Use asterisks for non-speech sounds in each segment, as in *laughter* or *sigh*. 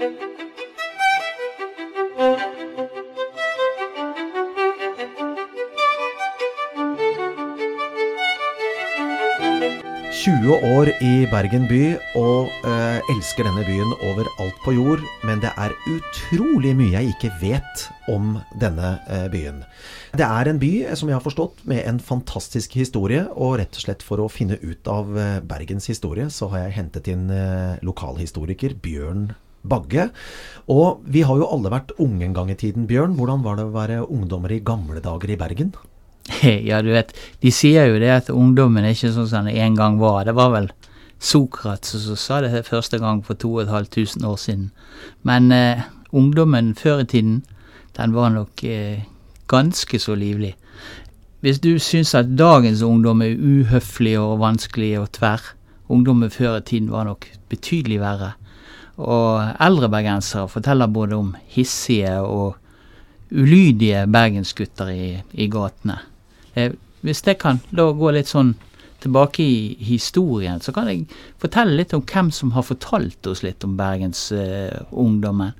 20 år i Bergen by og eh, elsker denne byen overalt på jord, men det er utrolig mye jeg ikke vet om denne eh, byen. Det er en by, eh, som jeg har forstått, med en fantastisk historie, og rett og slett for å finne ut av eh, Bergens historie, så har jeg hentet inn eh, lokalhistoriker Bjørn Bagge. Og vi har jo alle vært unge en gang i tiden, Bjørn. Hvordan var det å være ungdommer i gamle dager i Bergen? *laughs* Ja, du vet, de sier jo det at ungdommen er ikke sånn som den en gang var. Det var vel Sokrates som sa det første gang for 2500 år siden. Men eh, ungdommen før i tiden, den var nok eh, ganske så livlig. Hvis du syns at dagens ungdom er uhøflig og vanskelig og tverr, ungdommen før i tiden var nok betydelig verre. Og eldre bergensere forteller både om hissige og ulydige bergensgutter i, i gatene. Eh, hvis jeg kan da gå litt sånn tilbake i historien, så kan jeg fortelle litt om hvem som har fortalt oss litt om bergensungdommen.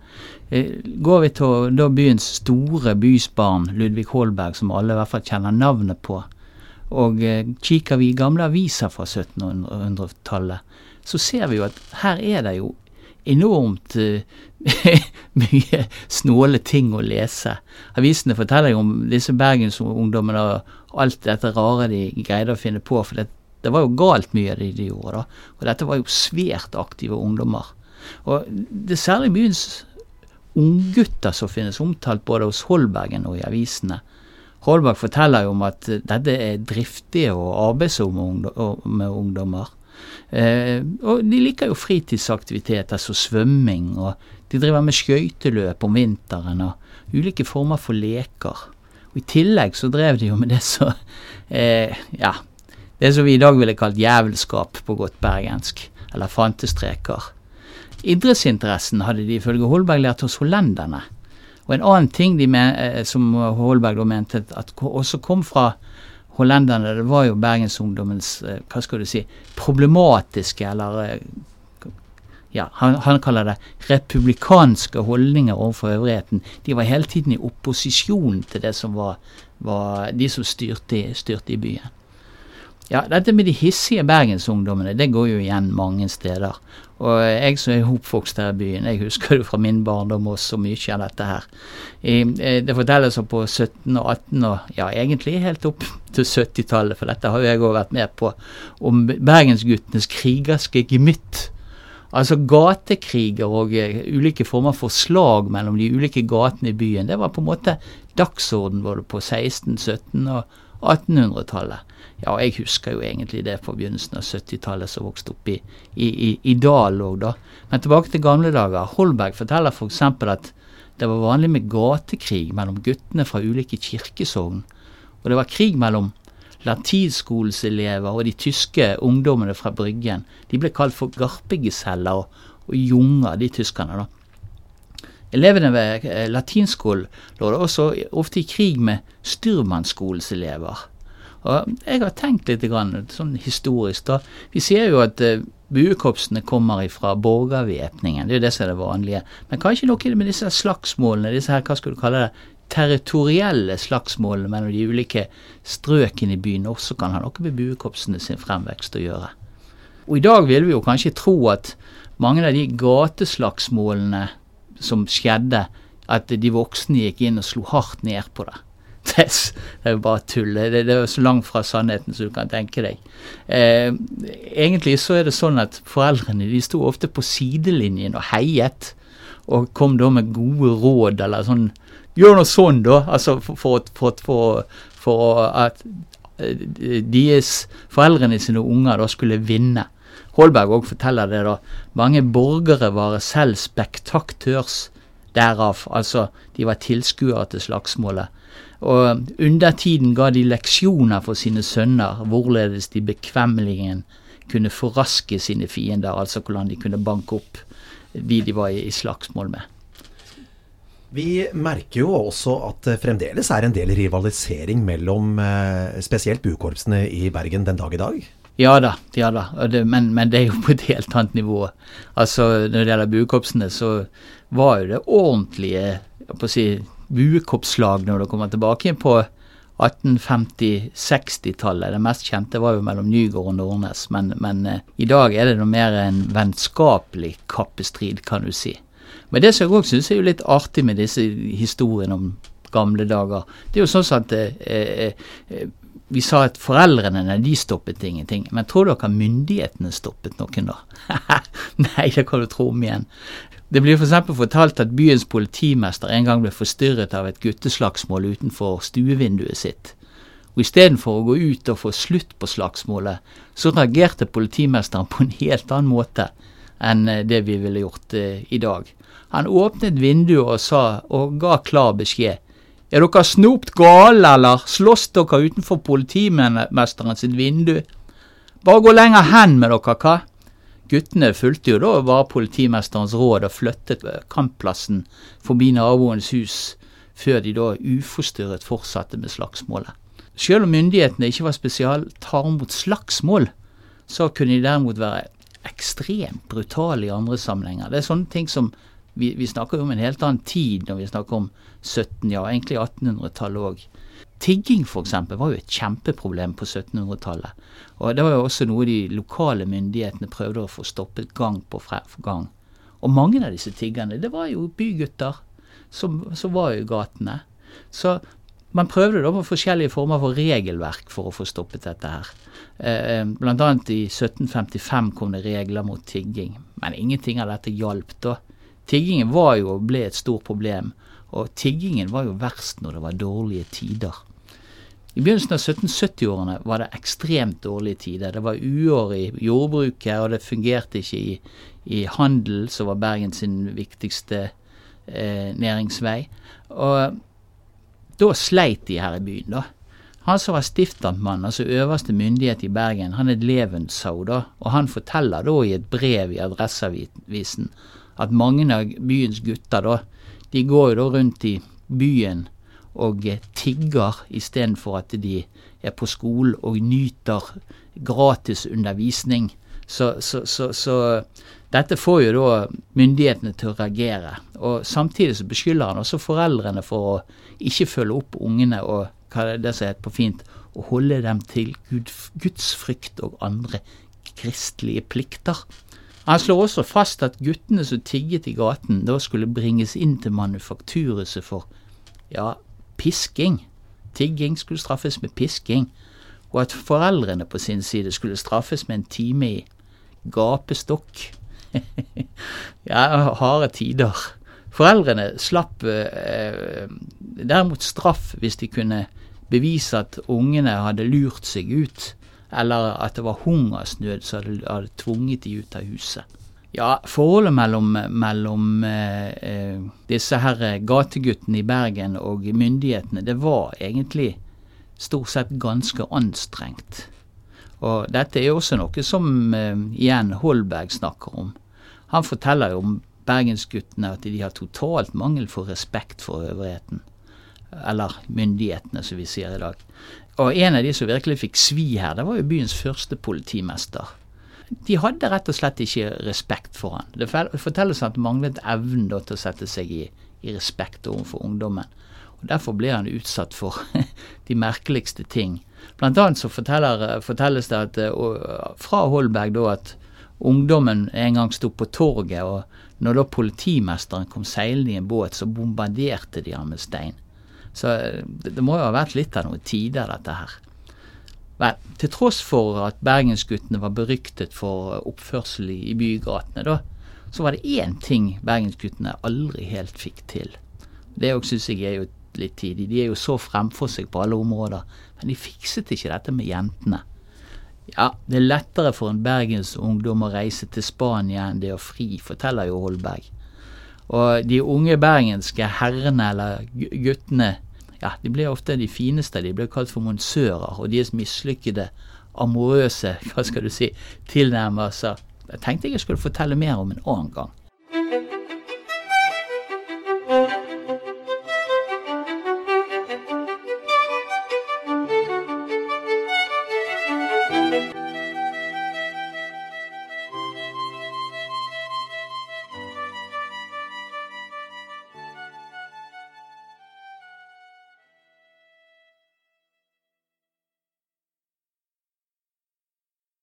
Eh, går vi til da byens store bysbarn, Ludvig Holberg, som alle i hvert fall kjenner navnet på, og eh, kikker vi i gamle aviser fra 1700-tallet, så ser vi jo at her er det jo enormt uh, *laughs* mye snåle ting å lese. Avisene forteller jo om disse bergensungdommene og alt dette rare de greide å finne på. For det, det var jo galt mye av det de gjorde. da. Og dette var jo svært aktive ungdommer. Og det er særlig byens unggutter som finnes omtalt både hos Holbergen og i avisene. Holberg forteller jo om at dette er driftige og arbeidsomme ungdommer. Eh, og de liker jo fritidsaktiviteter som svømming, og de driver med skøyteløp om vinteren og ulike former for leker. Og I tillegg så drev de jo med det som eh, ja, det som vi i dag ville kalt jævelskap på godt bergensk, eller fantestreker. Idrettsinteressen hadde de ifølge Holberg lært hos hollenderne. Og en annen ting med, eh, som Holberg da mente at også kom fra hollenderne, det var jo bergensungdommens eh, hva skal du si, problematiske, eller eh, ja, han, han, kaller det republikanske holdninger overfor øvrigheten. De var hele tiden i opposisjon til det som var, var de som styrte, styrte i byen. Ja, dette med de hissige bergensungdommene, det går jo igjen mange steder. Og jeg som er oppvokst her i byen, jeg husker det fra min barndom også mye av dette her. Eh, det fortelles på 17 og 18 og ja, egentlig helt opp til 70-tallet, for dette har jo jeg òg vært med på, om bergensguttenes krigerske gemytt. Altså gatekriger og uh, ulike former for slag mellom de ulike gatene i byen. Det var på en måte dagsorden både på 16-, 17- og 1800-tallet. Ja, jeg husker jo egentlig det på begynnelsen av 70-tallet som vokste opp i, i, i, i Dal òg, da. Men tilbake til gamle dager. Holberg forteller f.eks. For at det var vanlig med gatekrig mellom guttene fra ulike kirkesogn. Og det var krig mellom latinskolens elever og de tyske ungdommene fra Bryggen. De ble kalt for garpegeseller og, og junger, de tyskerne, da. Elevene ved eh, latinskolen lå også ofte i krig med styrmannsskolens elever. Og jeg har tenkt litt grann, sånn historisk, da. Vi ser jo at uh, buekorpsene kommer fra borgervæpningen, det er jo det som er det vanlige. Men kanskje noe med disse slagsmålene, disse her, hva skal du kalle det, territorielle slagsmålene mellom de ulike strøkene i byen også kan ha noe med buekorpsene sin fremvekst å gjøre. Og i dag vil vi jo kanskje tro at mange av de gateslagsmålene som skjedde, at de voksne gikk inn og slo hardt ned på det. *laughs* Det, er jo bare tull. Det, er jo så langt fra sannheten som du kan tenke deg. Eh, egentlig så er det sånn at foreldrene de sto ofte på sidelinjen og heiet, og kom da med gode råd eller sånn Gjør noe sånn, da. Altså for, for, for, for, at eh, deres foreldrene sine unger da skulle vinne. Holberg òg forteller det, da. Mange borgere var selv spektaktørs derav. Altså, de var tilskuere til slagsmålet. Og under tiden ga de leksjoner for sine sønner hvorledes de bekvemmeligen kunne forraske sine fiender, altså hvordan de kunne banke opp de de var i, slagsmål med. Vi merker jo også at det fremdeles er en del rivalisering mellom eh, spesielt bukorpsene i Bergen den dag i dag. Ja da, ja da. Men, men, det er jo på et helt annet nivå. Altså, Når det gjelder buekorpsene, så var jo det ordentlige på å si, buekorpslag når det kommer tilbake på 1850-60-tallet. Det mest kjente var jo mellom Nygård og Nordnes, men, men eh, i dag er det noe mer en vennskapelig kappestrid, kan du si. Men det som jeg òg syns er jo litt artig med disse historiene om gamle dager, det er jo sånn at eh, eh, eh vi sa at foreldrene nei, de stoppet ingenting. Men tror dere myndighetene stoppet noen da? *laughs* nei, det kan du tro om igjen. Det blir f.eks. fortalt at byens politimester en gang ble forstyrret av et gutteslagsmål utenfor stuevinduet sitt. Og Istedenfor å gå ut og få slutt på slagsmålet, så reagerte politimesteren på en helt annen måte enn eh, det vi ville gjort eh, i dag. Han åpnet vinduet og sa, og ga klar beskjed. Er dere snopt gale, eller slåss dere utenfor politimesteren sitt vindu? Bare gå lenger hen med dere, hva? Guttene fulgte jo da bare politimesterens råd og flyttet kampplassen forbi naboens hus, før de da uforstyrret fortsatte med slagsmålet. Selv om myndighetene ikke var spesialt tar mot slagsmål, så kunne de derimot være ekstremt brutale i andre sammenhenger. Det er sånne ting som vi, vi snakker om en helt annen tid når vi snakker om 17, ja egentlig 1800-tallet òg. Tigging f.eks. var jo et kjempeproblem på 1700-tallet. Og Det var jo også noe de lokale myndighetene prøvde å få stoppet gang på gang. Og mange av disse tiggerne, det var jo bygutter som, som var i gatene. Så man prøvde da på forskjellige former for regelverk for å få stoppet dette her. Eh, blant annet i 1755 kom det regler mot tigging, men ingenting av dette hjalp da. Tiggingen var jo ble et stort problem, og tiggingen var jo verst når det var dårlige tider. I begynnelsen av 1770-årene var det ekstremt dårlige tider. Det var uår i jordbruket, og det fungerte ikke i, i handel, som var Bergen sin viktigste eh, næringsvei. Og da sleit de her i byen, da. Han som var stiftamtmann, altså øverste myndighet i Bergen, han er Levensau, da, og han forteller da i et brev i Adresseavisen at mange av byens gutter, da, de går jo da rundt i byen og tigger istedenfor at de er på skolen og nyter gratis undervisning. Så, så, så, så, dette får jo da myndighetene til å reagere. Og Samtidig så beskylder han også foreldrene for å ikke følge opp ungene og hva det, det som heter på fint, å holde dem til Gud, gudsfrykt og andre kristelige plikter. Han slår også fast at guttene som tigget i gaten, da skulle bringes inn til manufakturhuset for ja, pisking. Tigging skulle straffes med pisking, og at foreldrene på sin side skulle straffes med en time i gapestokk. *laughs* ja, harde tider. Foreldrene slapp eh, derimot straff hvis de kunne bevise at ungene hadde lurt seg ut, eller at det var hungersnød som hadde, hadde tvunget de ut av huset. Ja, forholdet mellom, mellom eh, eh, disse her gateguttene i Bergen og myndighetene, det var egentlig stort sett ganske anstrengt. Og dette er jo også noe som eh, igjen Holberg snakker om. Han forteller jo om bergensguttene at de har totalt mangel for respekt for øvrigheten. Eller myndighetene, som vi sier i dag. Og en av de som virkelig fikk svi her, det var jo byens første politimester de hadde rett og slett ikke respekt for han. Det fortelles at det manglet evnen til å sette seg i, i respekt overfor ungdommen. Og Derfor ble han utsatt for *laughs* de merkeligste ting. Blant annet så fortelles det at, uh, fra Holberg da at ungdommen en gang sto på torget, og når da politimesteren kom seilende i en båt, så bombarderte de ham med stein. Så eh, det, det må jo ha vært litt av noen tider, dette her. Vel, til tross for at bergensguttene var beryktet for oppførsel i bygatene, da, så var det én ting bergensguttene aldri helt fikk til. Det òg syns jeg er jo litt tidlig. De er jo så fremfor seg på alle områder. Men de fikset ikke dette med jentene. Ja, det er lettere for en bergensungdom å reise til Spania enn det å fri, forteller jo Holberg. Og de unge bergenske herrene eller guttene ja, de ble ofte de fineste. De ble kalt for monsører, og deres mislykkede, amorøse *laughs* hva skal du si, tilnærmelser tenkte jeg skulle fortelle mer om en annen gang.